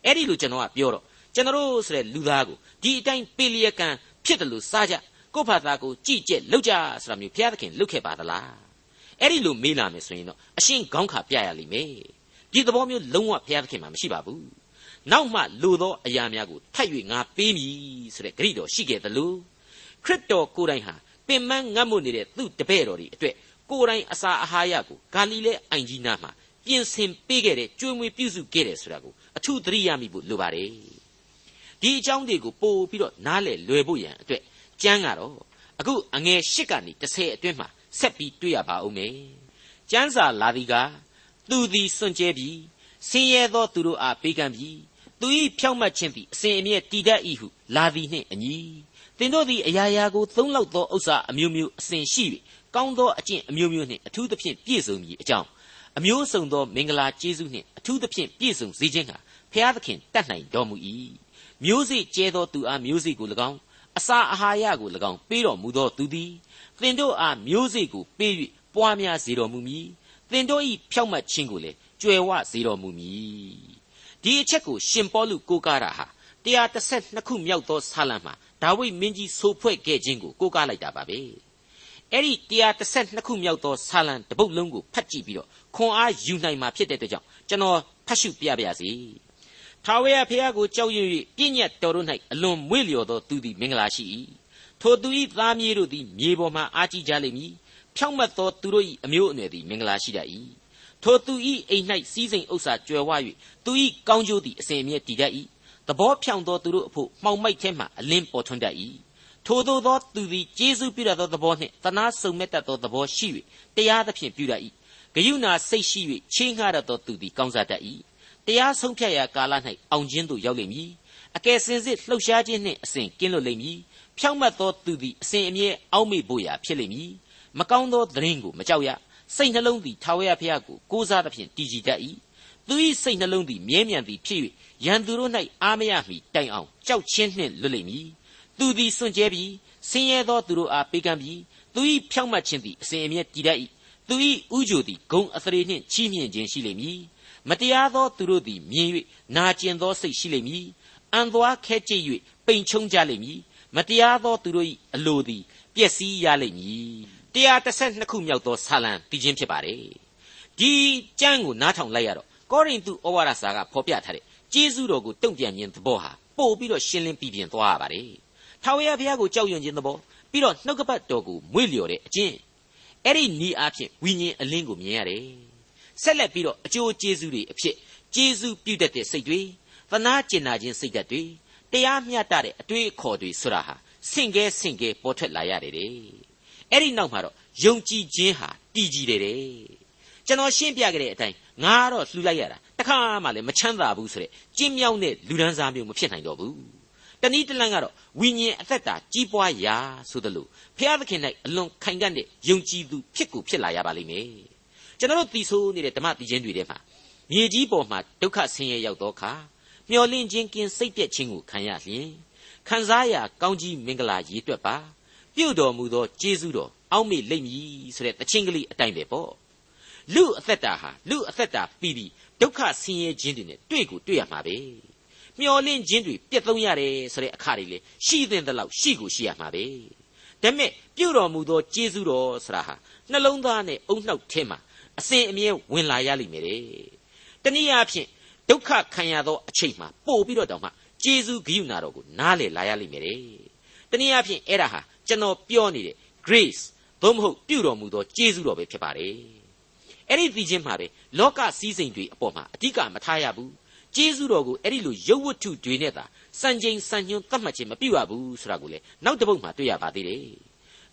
အဲ့ဒီလိုကျွန်တော်ကပြောတော့ကျွန်တော်ဆိုတဲ့လူသားကိုဒီအတိုင်းပေးလျက်ကန်ဖြစ်တယ်လို့စားကြ ကိုယ့်ဘာသာကိုကြည်ကျက်လောက်ကြဆိုတာမျိုးဘုရားသခင်လုပ်ခဲ့ပါသလားအဲ့ဒီလိုမေးလာမယ်ဆိုရင်တော့အရှင်းခေါင်းခါပြရလိမ့်မယ်ဒီသဘောမျိုးလုံးဝဘုရားသခင်မှာမရှိပါဘူးနောက်မှလိုသောအရာများကိုထပ်၍ငါပေးမည်ဆိုတဲ့ဂရိတော်ရှိခဲ့သလိုခရစ်တော်ကိုယ်တိုင်ဟာပင်မငတ်မွနေတဲ့သူ့တပည့်တော်တွေအတွက်ကိုယ်တိုင်အစာအာဟာရကိုဂါလိလဲအိုင်ကြီးနားမှာပြင်ဆင်ပေးခဲ့တဲ့ကျွေးမွေးပြုစုခဲ့တယ်ဆိုတာကိုအထူးသတိရမိဖို့လိုပါတယ်ဒီအကြောင်းတွေကိုပို့ပြီးတော့နားလည်လွယ်ဖို့ရန်အတွက် ကျမ်းကတော့အခုအငယ်၈ကနေ30အတွင်းမှာဆက်ပြီးတွေ့ရပါဦးမယ်ကျမ်းစာလာသည်ကသူသည်စွန့်ကြဲပြီးဆင်းရဲသောသူတို့အားပေးကမ်းပြီးသူ၏ဖြောင့်မတ်ခြင်းသည်အစဉ်အမြဲတည်တတ်၏ဟုလာသည်နှင့်အညီသင်တို့သည်အရာရာကိုသုံးလောက်သောဥစ္စာအမျိုးမျိုးအစဉ်ရှိ၍ကောင်းသောအကျင့်အမျိုးမျိုးနှင့်အထူးသဖြင့်ပြည့်စုံမည်အကြောင်းအမျိုးစုံသောမင်္ဂလာကျေးဇူးနှင့်အထူးသဖြင့်ပြည့်စုံစေခြင်းဟာဖျားသခင်တတ်နိုင်တော်မူ၏မျိုးစေ့ကျဲသောသူအားမျိုးစေ့ကို၎င်း အစာအာဟာရကို၎င်းပေးတော်မူသောသူသည်သင်တို့အားမျိုးစေ့ကိုပေး၍ပွားများစေတော်မူမည်သင်တို့၏ဖြောက်မှတ်ခြင်းကိုလည်းကြွယ်ဝစေတော်မူမည်ဒီအချက်ကိုရှင်ပေါလုကိုးကားတာဟာ132ခုမြောက်သောဆာလံမှာဒါဝိဒ်မင်းကြီးဆိုဖွဲ့ခဲ့ခြင်းကိုကိုးကားလိုက်တာပါပဲအဲ့ဒီ132ခုမြောက်သောဆာလံတပုတ်လုံးကိုဖတ်ကြည့်ပြီးတော့ခွန်အားယူနိုင်မှာဖြစ်တဲ့အတွက်ကြောင့်ကျွန်တော်ဖတ်ရှုပြပါရစေ ထာဝရဘုရားကိုကြောက်ရွံ့၍ပြည့်ညတ်တော်တို့၌အလွန်မွေ့လျော်သောသူသည်မင်္ဂလာရှိ၏ထိုသူ၏သားမြေးတို့သည်မြေပေါ်မှအားကြီးကြလိမ့်မည်ဖြောင့်မတ်သောသူတို့၏အမျိုးအနွယ်သည်မင်္ဂလာရှိတတ်၏ထိုသူ၏အိမ်၌စီးစိမ်ဥစ္စာကြွယ်ဝ၍သူ၏ကောင်းကျိုးသည်အစဉ်အမြဲတည်တတ်၏သဘောဖြောင့်သောသူတို့အဖို့မှောင်မိုက်ထဲမှအလင်းပေါ်ထွန်းတတ်၏ထိုသို့သောသူသည်ကျေးဇူးပြုတတ်သောသဘောနှင့်တနာစုံမဲ့တတ်သောသဘောရှိ၍တရားသဖြင့်ပြုတတ်၏ဂယုဏစိတ်ရှိ၍ချင်းငှားတတ်သောသူသည်ကောင်းစားတတ်၏ တရားဆုံးဖြတ်ရာကာလ၌အောင်ခြင်းသို့ရောက်လိမ့်မည်အကယ်စင်စစ်လှုပ်ရှားခြင်းနှင့်အစဉ်ကင်းလွတ်လိမ့်မည်ဖြောင့်မတ်သောသူသည်အစဉ်အမြဲအောက်မေ့ဖို့ရာဖြစ်လိမ့်မည်မကောင်းသောသတင်းကိုမကြောက်ရစိတ်နှလုံးသည်ထာဝရဘုရားကိုကိုးစားသဖြင့်တည်ကြည်တတ်၏သူ၏စိတ်နှလုံးသည်မြဲမြံသည်ဖြစ်၍ရန်သူတို့၌အားမရမီတိုင်အောင်ကြောက်ချင်းနှင့်လွတ်လိမ့်မည်သူသည်စွန့်ကြဲပြီးဆင်းရဲသောသူတို့အားပေးကမ်းပြီးသူ၏ဖြောင့်မတ်ခြင်းသည်အစဉ်အမြဲတည်တတ်၏သူ၏ဥကြိုသည်ဂုံအသရေနှင့်ချီးမြှင့်ခြင်းရှိလိမ့်မည် မတရားသောသူတို့သည်မြင်၍နာကျင်သောစိတ်ရှိလိမ့်မည်အံသွားခဲကျစ်၍ပိန်ချုံကြလိမ့်မည်မတရားသောသူတို့၏အလိုသည်ပျက်စီးရလိမ့်မည်132ခုမြောက်သောဆာလံတည်ခြင်းဖြစ်ပါတယ်ဒီကျမ်းကိုနားထောင်လိုက်ရတော့ကောရိန္သုဩဝါဒစာကဖော်ပြထားတဲ့ကျေးဇူးတော်ကိုတုံ့ပြန်ခြင်းသဘောဟာပို့ပြီးတော့ရှင်းလင်းပြီးပြင်သွားရပါတယ်ထာဝရဘုရားကိုကြောက်ရွံ့ခြင်းသဘောပြီးတော့နှုတ်ကပတ်တော်ကိုမွေ့လျော်တဲ့အကျင့်အဲ့ဒီဤအဖြစ်ဝိညာဉ်အလင်းကိုမြင်ရတယ် ဆက်လက်ပြီးတော့အကျိုးကျေးဇူးတွေအဖြစ်ကျေးဇူးပြုတတ်တဲ့စိတ်တွေသနာကျင်နာခြင်းစိတ်ဓာတ်တွေတရားမျှတတဲ့အတွေ့အခေါ်တွေဆိုတာဟာဆင့်ကဲဆင့်ကဲပေါ်ထွက်လာရတယ်တဲ့အဲ့ဒီနောက်မှာတော့ယုံကြည်ခြင်းဟာတည်ကြည်တယ်တဲ့ကျွန်တော်ရှင်းပြခဲ့တဲ့အတိုင်းငါကတော့လှူလိုက်ရတာတခါမှလည်းမချမ်းသာဘူးဆိုတဲ့ကျင်းမြောင်းတဲ့လူဒန်းစားမျိုးမဖြစ်နိုင်တော့ဘူးတနည်းတလန့်ကတော့ဝိညာဉ်အသက်တာကြီးပွားရာဆိုသလိုဖျားသခင်၌အလွန်ခိုင်ကန့်တဲ့ယုံကြည်သူဖြစ်ကိုဖြစ်လာရပါလိမ့်မယ် ကျွန်တော်တို့တည်ဆိုးနေတဲ့ဓမ္မတည်ခြင်းတွေထဲမှာမြေကြီးပေါ်မှာဒုက္ခဆင်းရဲရောက်သောအခါမျောလင့်ခြင်းကင်းစိတ်ပြက်ခြင်းကိုခံရလျင်ခံစားရကောင်းကြီးမင်္ဂလာရည်တွက်ပါပြုတော်မူသောကျေးဇူးတော်အောက်မေ့လိမ့်မည်ဆိုတဲ့တခြင်းကလေးအတိုင်းပဲပေါ့လူအသက်တာဟာလူအသက်တာပြီးပြီးဒုက္ခဆင်းရဲခြင်းတွေနဲ့တွေ့ကိုတွေ့ရမှာပဲမျောလင့်ခြင်းတွေပြတ်သုံးရတယ်ဆိုတဲ့အခါတွေလေရှိသင့်တဲ့လောက်ရှိကိုရှိရမှာပဲဒါပေမဲ့ပြုတော်မူသောကျေးဇူးတော်ဆိုတာဟာနှလုံးသားနဲ့အုံနှောက်ထဲမှာ အစဉ်အမြဲဝင်လာရလိမ့်မယ်တဲ့တနည်းအားဖြင့်ဒုက္ခခံရသောအချိန်မှာပို့ပြီးတော့တောင်မှကျေးဇူးဂရုဏာတော်ကိုနားလေလာရလိမ့်မယ်တဲ့တနည်းအားဖြင့်အဲ့ဒါဟာကျွန်တော်ပြောနေတဲ့ grace သို့မဟုတ်ပြုတော်မူသောကျေးဇူးတော်ပဲဖြစ်ပါတယ်အဲ့ဒီသိချင်းမှာပဲလောကစည်းစိမ်တွေအပေါ်မှာအဓိကမထားရဘူးကျေးဇူးတော်ကိုအဲ့ဒီလိုရုပ်ဝတ္ထုတွေနဲ့သာစံချိန်စံညွှန်းသတ်မှတ်ခြင်းမပြုရဘူးဆိုတာကိုလေနောက်တစ်ပုဒ်မှာတွေ့ရပါသေးတယ်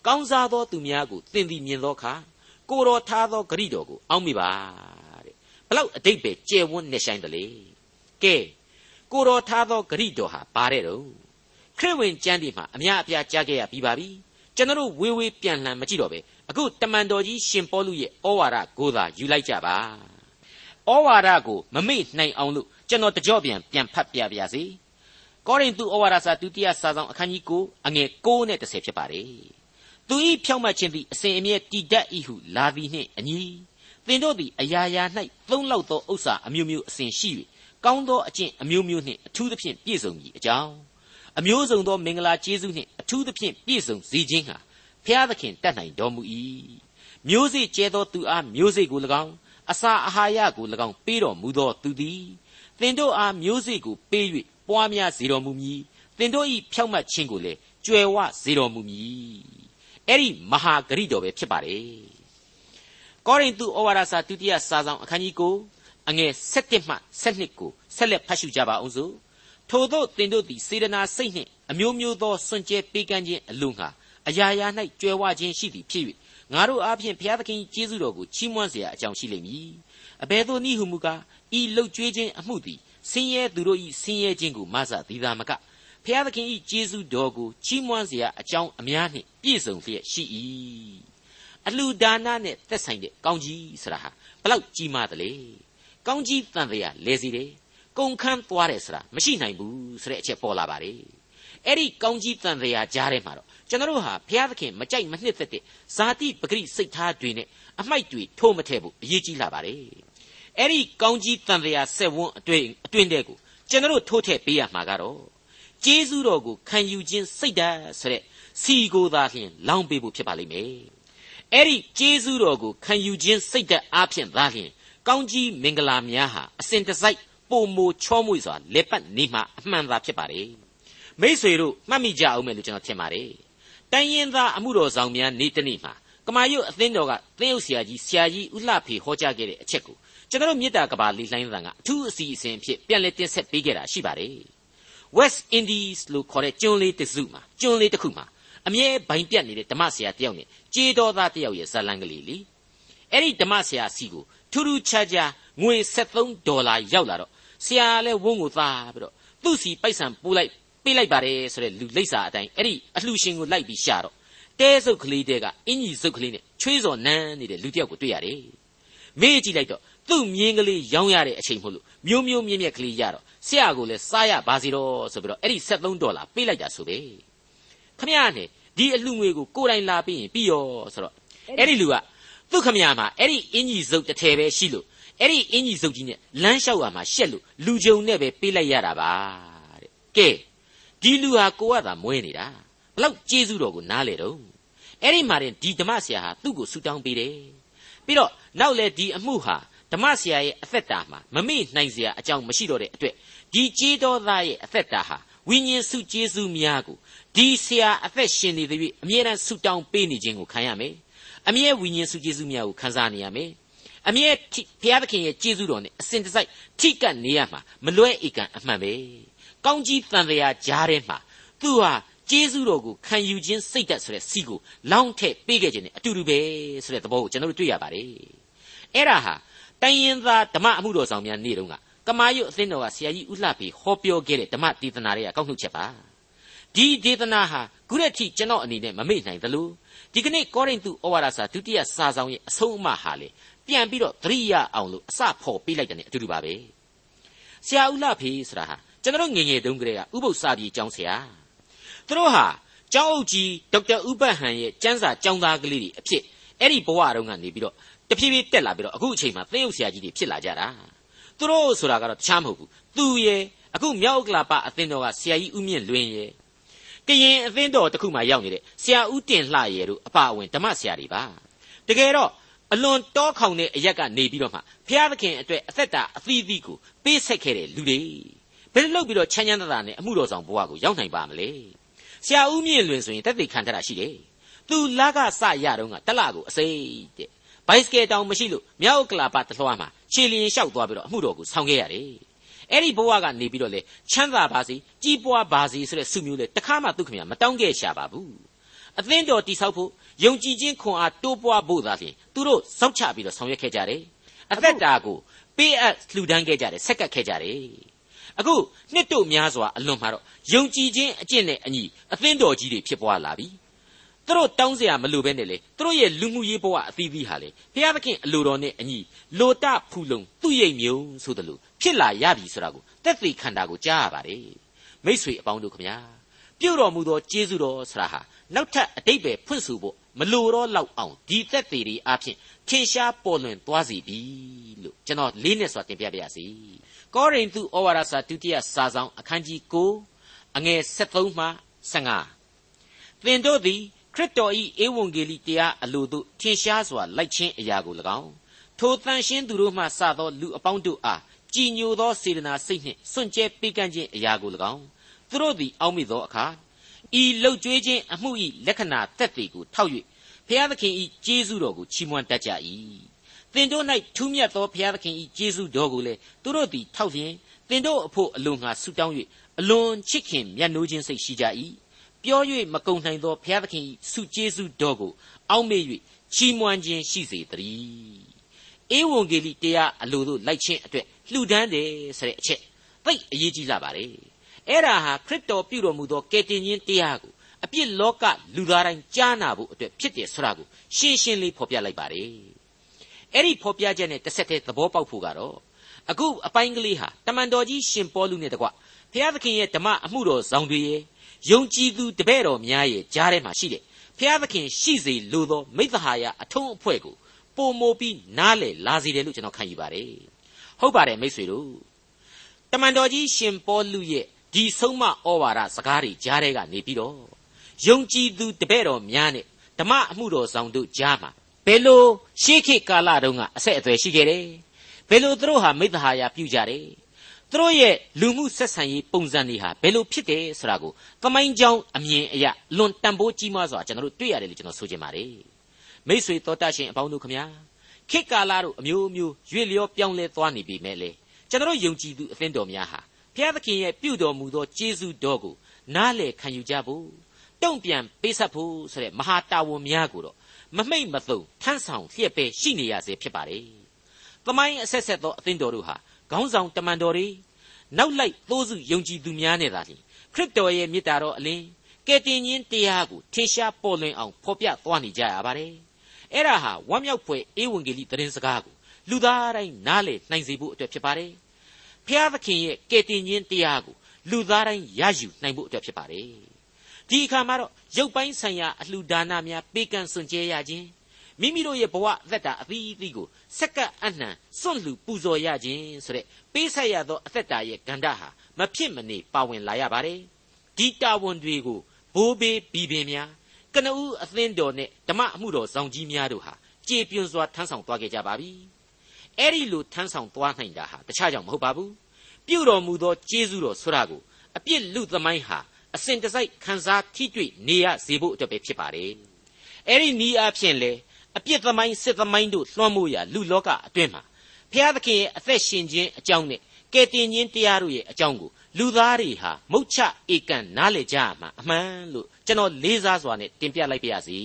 ကောင်းစားသောသူများကိုသင်သည်မြင်သောအခါ ကိုတော်ထားသောဂရိတော်ကိုအောက်မိပါတဲ့ဘလောက်အတိတ်ပဲကျယ်ဝန်းနေဆိုင်တယ်လေကဲကိုတော်ထားသောဂရိတော်ဟာဘာတဲ့တော့ခရစ်ဝင်ကျမ်းဒီမှာအများအပြားကြားခဲ့ရပြီးပါပြီကျွန်တော်ဝေးဝေးပြန်လှန်မကြည့်တော့ပဲအခုတမန်တော်ကြီးရှင်ပေါလုရဲ့ဩဝါဒကိုသာယူလိုက်ကြပါဩဝါဒကိုမမေ့နိုင်အောင်လို့ကျွန်တော်တကြော့ပြန်ပြန်ဖတ်ပြပါရစေကောရိန္သုဩဝါဒစာဒုတိယစာဆောင်အခန်းကြီး9အငယ်9နဲ့10ဖြစ်ပါတယ် သူဤဖြောင့်မတ်ခြင်းသည်အစဉ်အမြဲတည်တတ်၏ဟုလာသည်နှင့်အညီသင်တို့သည်အရာရာ၌သုံးလောက်သောဥစ္စာအမျိုးမျိုးအစဉ်ရှိ၍ကောင်းသောအကျင့်အမျိုးမျိုးနှင့်အထူးသဖြင့်ပြည့်စုံမည်အကြောင်းအမျိုးစုံသောမင်္ဂလာကျေးဇူးနှင့်အထူးသဖြင့်ပြည့်စုံစေခြင်းဟာဖျားသခင်တတ်နိုင်တော်မူ၏မျိုးစေ့ကျဲသောသူအားမျိုးစေ့ကို၎င်းအစာအာဟာရကို၎င်းပေးတော်မူသောသူသည်သင်တို့အားမျိုးစေ့ကိုပေး၍ပွားများစေတော်မူမည်သင်တို့၏ဖြောက်မှတ်ခြင်းကိုလည်းကြွယ်ဝစေတော်မူမည် အဲ့ဒီမဟာဂရိတော်ပဲဖြစ်ပါတယ်ကောရိန္သုဩဝါဒစာဒုတိယစာဆောင်အခန်းကြီး9အငယ်7မှ7ကိုဆက်လက်ဖတ်ရှုကြပါအောင်စို့ထို့သောသင်တို့သည်စေတနာစိတ်နှင့်အမျိုးမျိုးသောစွန့်ကြဲပေးကမ်းခြင်းအလို့ငှာအရာရာ၌ကြွယ်ဝခြင်းရှိသည်ဖြစ်၍ငါတို့အားဖြင့်ဘုရားသခင်ကျေးဇူးတော်ကိုချီးမွမ်းเสียအကြောင်းရှိလိမ့်မည်အဘယ်သို့နည်းဟုမူကားဤလှုပ်ကြွေးခြင်းအမှုသည်ဆင်းရဲသူတို့၏ဆင်းရဲခြင်းကိုမဆသည်သာမက ဖျားသခင်ဤကျေးဇူးတော်ကိုချီးမွမ်းစရာအကြောင်းအများနှင့်ပြည့်စုံလျက်ရှိ၏အလှူဒါနနဲ့သက်ဆိုင်တဲ့ကောင်းကြီးဆရာဟာဘလောက်ကြီးမားသလဲကောင်းကြီးတန်တရားလဲစီတယ်ကုန်ခန်းသွားတယ်ဆိုတာမရှိနိုင်ဘူးဆိုတဲ့အချက်ပေါ်လာပါတယ်အဲ့ဒီကောင်းကြီးတန်တရားကြားထဲမှာတော့ကျွန်တော်တို့ဟာဘုရားသခင်မကြိုက်မနှစ်သက်တဲ့ဇာတိပဂရိစိတ်ထားတွေနဲ့အမိုက်တွေထိုးမထည့်ဖို့အရေးကြီးလာပါတယ်အဲ့ဒီကောင်းကြီးတန်တရားဆက်ဝန်းအတွင်အတွင်တဲ့ကိုကျွန်တော်တို့ထိုးထည့်ပေးရမှာကတော့ ကျေးဇူးတော်ကိုခံယူခြင်းစိတ်ဓာတ်ဆိုတဲ့စီကိုသာလျှင်လောင်းပေးဖို့ဖြစ်ပါလိမ့်မယ်အဲ့ဒီကျေးဇူးတော်ကိုခံယူခြင်းစိတ်ဓာတ်အားဖြင့်သာလျှင်ကောင်းကြီးမင်္ဂလာများဟာအစဉ်တစိုက်ပုံမိုချောမွေ့စွာလက်ပတ်နေမှအမှန်သာဖြစ်ပါတယ်မိษွေတို့မှတ်မိကြအောင်မယ်လို့ကျွန်တော်ထင်ပါတယ်တိုင်းရင်သားအမှုတော်ဆောင်များနေ့တနေ့မှာကမာရွတ်အသင်းတော်ကသင်းအုပ်ဆရာကြီးဆရာကြီးဦးလှဖေဟောကြားခဲ့တဲ့အချက်ကိုကျွန်တော်မေတ္တာကဘာလေးလှိုင်းသံကအထူးအစီအစဉ်အဖြစ်ပြန်လည်တင်ဆက်ပေးခဲ့တာရှိပါတယ် West Indies လို့ခေါ်တဲ့ကျွန်းလေးတစ်စုမှာကျွန်းလေးတစ်ခုမှာအမြဲဘိုင်ပြတ်နေတဲ့ဓမ္မဆရာတယောက်နဲ့ကြေးတော်သားတယောက်ရဲ့ဇာလံကလေးလीအဲ့ဒီဓမ္မဆရာစီကိုထူးထူးခြားခြားငွေ73ဒေါ်လာရောက်လာတော့ဆရာလည်းဝုန်းကိုသားပြီးတော့သူ့စီပိုက်ဆံပို့လိုက်ပေးလိုက်ပါတယ်ဆိုတဲ့လူလိပ်စာအတိုင်းအဲ့ဒီအလှရှင်ကိုလိုက်ပြီးရှာတော့တဲစုပ်ကလေးတဲကအင်ကြီးစုပ်ကလေးနဲ့ချွေးစော်နန်းနေတဲ့လူတယောက်ကိုတွေ့ရတယ်မေးကြည့်လိုက်တော့သူ့မြင်းကလေးရောင်းရတဲ့အချိန်မဟုတ်လို့မျိုးမျိုးမြင့်မြတ်ကလေးရတော့ ဆရာကိုလည်းစားရပါစီတော့ဆိုပြီးတော့အဲ့ဒီ73ဒေါ်လာပေးလိုက်တာဆိုပဲခမရနဲ့ဒီအလှငွေကိုကိုယ်တိုင်လာပြီးရင်ပြီးရောဆိုတော့အဲ့ဒီလူကသူ့ခမရမှာအဲ့ဒီအင်ကြီးစုပ်တစ်ထည်ပဲရှိလို့အဲ့ဒီအင်ကြီးစုပ်ကြီးနဲ့လမ်းလျှောက်ရမှာရှက်လို့လူကြုံနဲ့ပဲပေးလိုက်ရတာပါတဲ့ကဲဒီလူဟာကိုကသာမွဲနေတာဘလောက်ကျေးဇူးတော်ကိုနားလေတော့အဲ့ဒီမှာတင်ဒီဓမ္မဆရာဟာသူ့ကိုဆူတောင်းပေးတယ်ပြီးတော့နောက်လေဒီအမှုဟာ ဓမ္မဆရာရဲ့အသက်တာမှာမမေ့နိုင်စရာအကြောင်းမရှိတော့တဲ့အတွက်ဒီကျေးတော်သားရဲ့အသက်တာဟာဝိညာဉ်စုကျေးဇူးများကိုဒီဆရာအသက်ရှင်နေသည်အမြဲတမ်းဆူတောင်းပေးနေခြင်းကိုခံရမယ်အမြဲဝိညာဉ်စုကျေးဇူးများကိုခံစားနေရမယ်အမြဲဘုရားသခင်ရဲ့ကျေးဇူးတော်နဲ့အစဉ်တစိုက်ထိကပ်နေရမှာမလွဲဧကန်အမှန်ပဲကောင်းကြီးတန်တရားကြားထဲမှာသူဟာကျေးဇူးတော်ကိုခံယူခြင်းစိတ်ဓာတ်ဆိုတဲ့စီကိုလောင်းထည့်ပေးခဲ့ခြင်းနဲ့အတူတူပဲဆိုတဲ့သဘောကိုကျွန်တော်တို့တွေ့ရပါတယ်အဲ့ဒါဟာ တိုင်းရင်သားဓမ္မအမှုတော်ဆောင်များနေ့တုန်းကကမာရွတ်အသင်းတော်ကဆရာကြီးဦးလှဖေဟောပြောခဲ့တဲ့ဓမ္မဒေသနာတွေကကောက်နှုတ်ချက်ပါဒီဒေသနာဟာခုရက်ထိကျွန်တော်အနေနဲ့မမေ့နိုင်သလိုဒီကနေ့ကောရိန္သုဩဝါဒစာဒုတိယစာဆောင်ရဲ့အဆုံးအမဟာလေပြန်ပြီးတော့သတိရအောင်လို့အစဖော်ပေးလိုက်တဲ့အတူတူပါပဲဆရာဦးလှဖေဆိုတာဟာကျွန်တော်ငငယ်တုန်းကတည်းကဥပုသ္စာပြေကျောင်းဆရာသူတို့ဟာကျောင်းအုပ်ကြီးဒေါက်တာဥပတ်ဟန်ရဲ့ကျမ်းစာကျောင်းသားကလေးတွေအဖြစ်အဲ့ဒီဘဝတုန်းကနေပြီးတော့ တဖြည်းဖြည်းတက်လာပြီးတော့အခုအချိန်မှာသင်းအုပ်ဆရာကြီးတွေဖြစ်လာကြတာသူတို့ဆိုတာကတော့တခြားမဟုတ်ဘူးသူရဲ့အခုမြောက်ကလာပအသင်းတော်ကဆရာကြီးဦးမြင့်လွင်ရဲ့ကရင်အသင်းတော်တခုမှရောက်နေတဲ့ဆရာဦးတင်လှရဲ့တို့အပါအဝင်ဓမ္မဆရာတွေပါတကယ်တော့အလွန်တောခေါင်တဲ့အရက်ကနေပြီးတော့မှဘုရားသခင်အတွက်အသက်တာအသီးသီးကိုပေးဆက်ခဲ့တဲ့လူတွေဘယ်လိုလုပ်ပြီးတော့ချမ်းချမ်းသာသာနဲ့အမှုတော်ဆောင်ဘဝကိုရောက်နိုင်ပါမလဲဆရာဦးမြင့်လွင်ဆိုရင်တက်သိခံထားတာရှိတယ်သူလကစရတော့ကတလကိုအစိမ့်တဲ့ ဘိုက်စကယ်တောင်မရှိလို့မြောက်ကလာပါတလွှားမှာခြေလျင်လျှောက်သွားပြီးတော့အမှုတော်ကိုဆောင်ခဲ့ရတယ်အဲ့ဒီဘဝကနေပြီးတော့လေချမ်းသာပါစေကြီးပွားပါစေဆိုတဲ့ဆုမျိုးလေတခါမှသူ့ခင်ဗျာမတောင်းခဲ့ရှာပါဘူးအသင်းတော်တိဆောက်ဖို့ယုံကြည်ခြင်းခွန်အားတိုးပွားဖို့သာလျှင်သူတို့စောင့်ချပြီးတော့ဆောင်ရွက်ခဲ့ကြတယ်အသက်တာကိုပေးအပ်လှူဒန်းခဲ့ကြတယ်ဆက်ကပ်ခဲ့ကြတယ်အခုနှစ်တို့များစွာအလွန်မှာတော့ယုံကြည်ခြင်းအကျင့်နဲ့အညီအသင်းတော်ကြီးတွေဖြစ်ပွားလာပြီ သူတို့တောင်းစရာမလိုပဲနဲ့လေသူတို့ရဲ့လူမှုရေးဘဝအသီးသီးဟာလေဘုရားသခင်အလိုတော်နဲ့အညီလိုတဖူလုံသူ့ရိပ်မြုံဆိုတယ်လို့ဖြစ်လာရပြီဆိုတာကိုတက်သေးခန္ဓာကိုကြားရပါတယ်မိษွေအပေါင်းတို့ခမညာပြုတ်တော်မူသောကျေးဇူးတော်ဆရာဟာနောက်ထပ်အတိတ်ပဲဖွင့်ဆိုဖို့မလိုတော့လောက်အောင်ဒီသက်သေးတွေအဖြစ်ထင်ရှားပေါ်လွင်သွားစီပြီလို့ကျွန်တော်လေးနဲ့စွာတင်ပြပါရစေကောရိန္သုဩဝါဒစာဒုတိယစာဆောင်အခန်းကြီး9အငယ်73မှ15သင်တို့သည် ခရစ်တော်၏ဧဝံဂေလိတရားအလိုသို့ထင်ရှားစွာလိုက်ခြင်းအရာကို၎င်းထိုတန်ရှင်းသူတို့မှစသောလူအပေါင်းတို့အားကြည်ညိုသောစေတနာစိတ်နှင့်စွန့်ကြဲပေးကမ်းခြင်းအရာကို၎င်းသူတို့သည်အောက်မေ့သောအခါဤလှုပ်ကြွေးခြင်းအမှု၏လက္ခဏာသက်သေကိုထောက်၍ဘုရားသခင်၏ကျေးဇူးတော်ကိုချီးမွမ်းတတ်ကြ၏သင်တို့၌ထူးမြတ်သောဘုရားသခင်၏ကျေးဇူးတော်ကိုလည်းသူတို့သည်ထောက်ဖြင့်သင်တို့အဖို့အလွန်ငါဆုတောင်း၍အလွန်ချစ်ခင်မြတ်နိုးခြင်းစိတ်ရှိကြ၏ ပြော၍မကုန်နိုင်သောဘုရားသခင်၏ဆုကျေးဇူးတော်ကို အောက်မေ့၍ချီးမွမ်းခြင်းရှိစေတည်းဧဝံဂေလိတရားအလိုတို့လိုက်ခြင်းအတွက်လှူဒန်းတယ်ဆိုတဲ့အချက်သိအရေးကြီးလာပါတယ်အဲ့ဒါဟာခရစ်တော်ပြုတော်မူသောကယ်တင်ခြင်းတရားကိုအပြစ်လောကလူသားတိုင်းကြားနာဖို့အတွက်ဖြစ်တယ်ဆိုတာကိုရှင်းရှင်းလေးဖော်ပြလိုက်ပါတယ်အဲ့ဒီဖော်ပြချက်နဲ့တစ်ဆက်တည်းသဘောပေါက်ဖို့ကတော့အခုအပိုင်းကလေးဟာတမန်တော်ကြီးရှင်ပေါလုနဲ့တကွဘုရားသခင်ရဲ့ဓမ္မအမှုတော်ဆောင်တွေရဲ့ ယုံကြည်သူတပည့်တော်များရဲ့ကြားထဲမှာရှိတဲ့ဖျားသခင်ရှိစေလိုသောမိသဟာယအထုံးအဖွဲ့ကိုပုံမိုပြီးနားလေလာစေတယ်လို့ကျွန်တော်ခံယူပါတယ်ဟုတ်ပါတယ်မိတ်ဆွေတို့တမန်တော်ကြီးရှင်ပေါလုရဲ့ဒီဆုံးမဩဝါဒစကားတွေကြားထဲကနေပြီးတော့ယုံကြည်သူတပည့်တော်များနဲ့ဓမ္မအမှုတော်ဆောင်တို့ကြားမှာဘယ်လိုရှေးခေတ်ကာလတုန်းကအဆက်အသွယ်ရှိခဲ့တယ်ဘယ်လိုသူတို့ဟာမိသဟာယပြုကြတယ် သူတို့ရဲ့လူမှုဆက်ဆံရေးပုံစံတွေဟာဘယ်လိုဖြစ်တယ်ဆိုတာကိုသမိုင်းကြောင်းအမြင်အရလွန်တန်ဖိုးကြီးမားစွာကျွန်တော်တို့တွေ့ရတယ်လို့ကျွန်တော်ဆိုချင်ပါတယ်မိษွေတော်တတ်ရှင်အပေါင်းတို့ခမညာခေတ်ကာလတို့အမျိုးမျိုးရွေ့လျောပြောင်းလဲသွားနေပြီမဲ့လေကျွန်တော်ယုံကြည်သူအသင်းတော်များဟာဘုရားသခင်ရဲ့ပြုတော်မူသောကျေးဇူးတော်ကိုနားလည်ခံယူကြဖို့တုံ့ပြန်ပေးဆက်ဖို့ဆိုတဲ့မဟာတာဝန်များကိုတော့မမိတ်မသုံထမ်းဆောင်လျက်ပဲရှိနေရစေဖြစ်ပါတယ်။သမိုင်းအဆက်ဆက်သောအသင်းတော်တို့ဟာ ခေါင်းဆောင်တမန်တော်တွေနောက်လိုက်သိုးစုယုံကြည်သူများနဲ့သာလျှင်ခရစ်တော်ရဲ့မေတ္တာတော်အလင်းကယ်တင်ခြင်းတရားကိုထင်ရှားပေါ်လွင်အောင်ဖော်ပြသွားနေကြရပါတယ်။အဲ့ဒါဟာဝမ်းမြောက်ဖွယ်ဧဝံဂေလိသတင်းစကားကိုလူသားတိုင်းနားလည်နိုင်စေဖို့အတွက်ဖြစ်ပါတယ်။ဖျားသခင်ရဲ့ကယ်တင်ခြင်းတရားကိုလူသားတိုင်းရယူနိုင်ဖို့အတွက်ဖြစ်ပါတယ်။ဒီအခါမှာတော့ရုပ်ပိုင်းဆိုင်ရာအလှူဒါနများပေးကမ်းစွန့်ကြဲရခြင်း မိမိတို့ရဲ့ဘဝအသက်တာအသီးအသီးကိုစက္ကပ်အနှံစွန့်လှူပူဇော်ရခြင်းဆိုတဲ့ပေးဆက်ရသောအသက်တာရဲ့ကန္တာဟာမဖြစ်မနေပါဝင်လာရပါတယ်ဒီတာဝန်တွေကိုဘိုးဘေးဘီပင်များကနဦးအသင်းတော်နဲ့ဓမ္မအမှုတော်ဆောင်ကြီးများတို့ဟာကြေပြွန်စွာထမ်းဆောင်သွားခဲ့ကြပါပြီအဲ့ဒီလိုထမ်းဆောင်သွားနိုင်တာဟာတခြားကြောင့်မဟုတ်ပါဘူးပြုတော်မူသောကျေးဇူးတော်ဆိုတာကိုအပြစ်လူသမိုင်းဟာအစဉ်တစိုက်ခံစားထိတွေ့နေရစေဖို့အတွက်ပဲဖြစ်ပါတယ်အဲ့ဒီနီးအားဖြင့်လေ အပြစ်သမိုင်းစစ်သမိုင်းတို့လွှမ်းမိုးရာလူလောကအတွင်းမှာဖျားသခင်ရဲ့အသက်ရှင်ခြင်းအကြောင်းနဲ့ကယ်တင်ခြင်းတရားတို့ရဲ့အကြောင်းကိုလူသားတွေဟာမုတ်ချဧကန်နားလည်ကြရမှာအမှန်လို့ကျွန်တော်လေးစားစွာနဲ့တင်ပြလိုက်ပါရစေ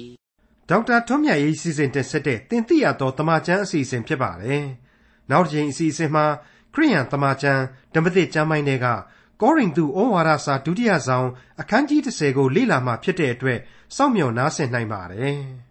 ဒေါက်တာထွန်းမြတ်ရေးစီစဉ်တင်ဆက်တဲ့တင်ပြရသောတမချန်းအစီအစဉ်ဖြစ်ပါတယ်နောက်တစ်ချိန်အစီအစဉ်မှာခရိယန်တမချန်းဓမ္မသစ်ကျမ်းပိုင်းတွေကကောရိန္သုဩဝါဒစာဒုတိယဆောင်အခန်းကြီး30ကိုလေ့လာမှဖြစ်တဲ့အတွက်စောင့်မျှော်နားဆင်နိုင်ပါတယ်။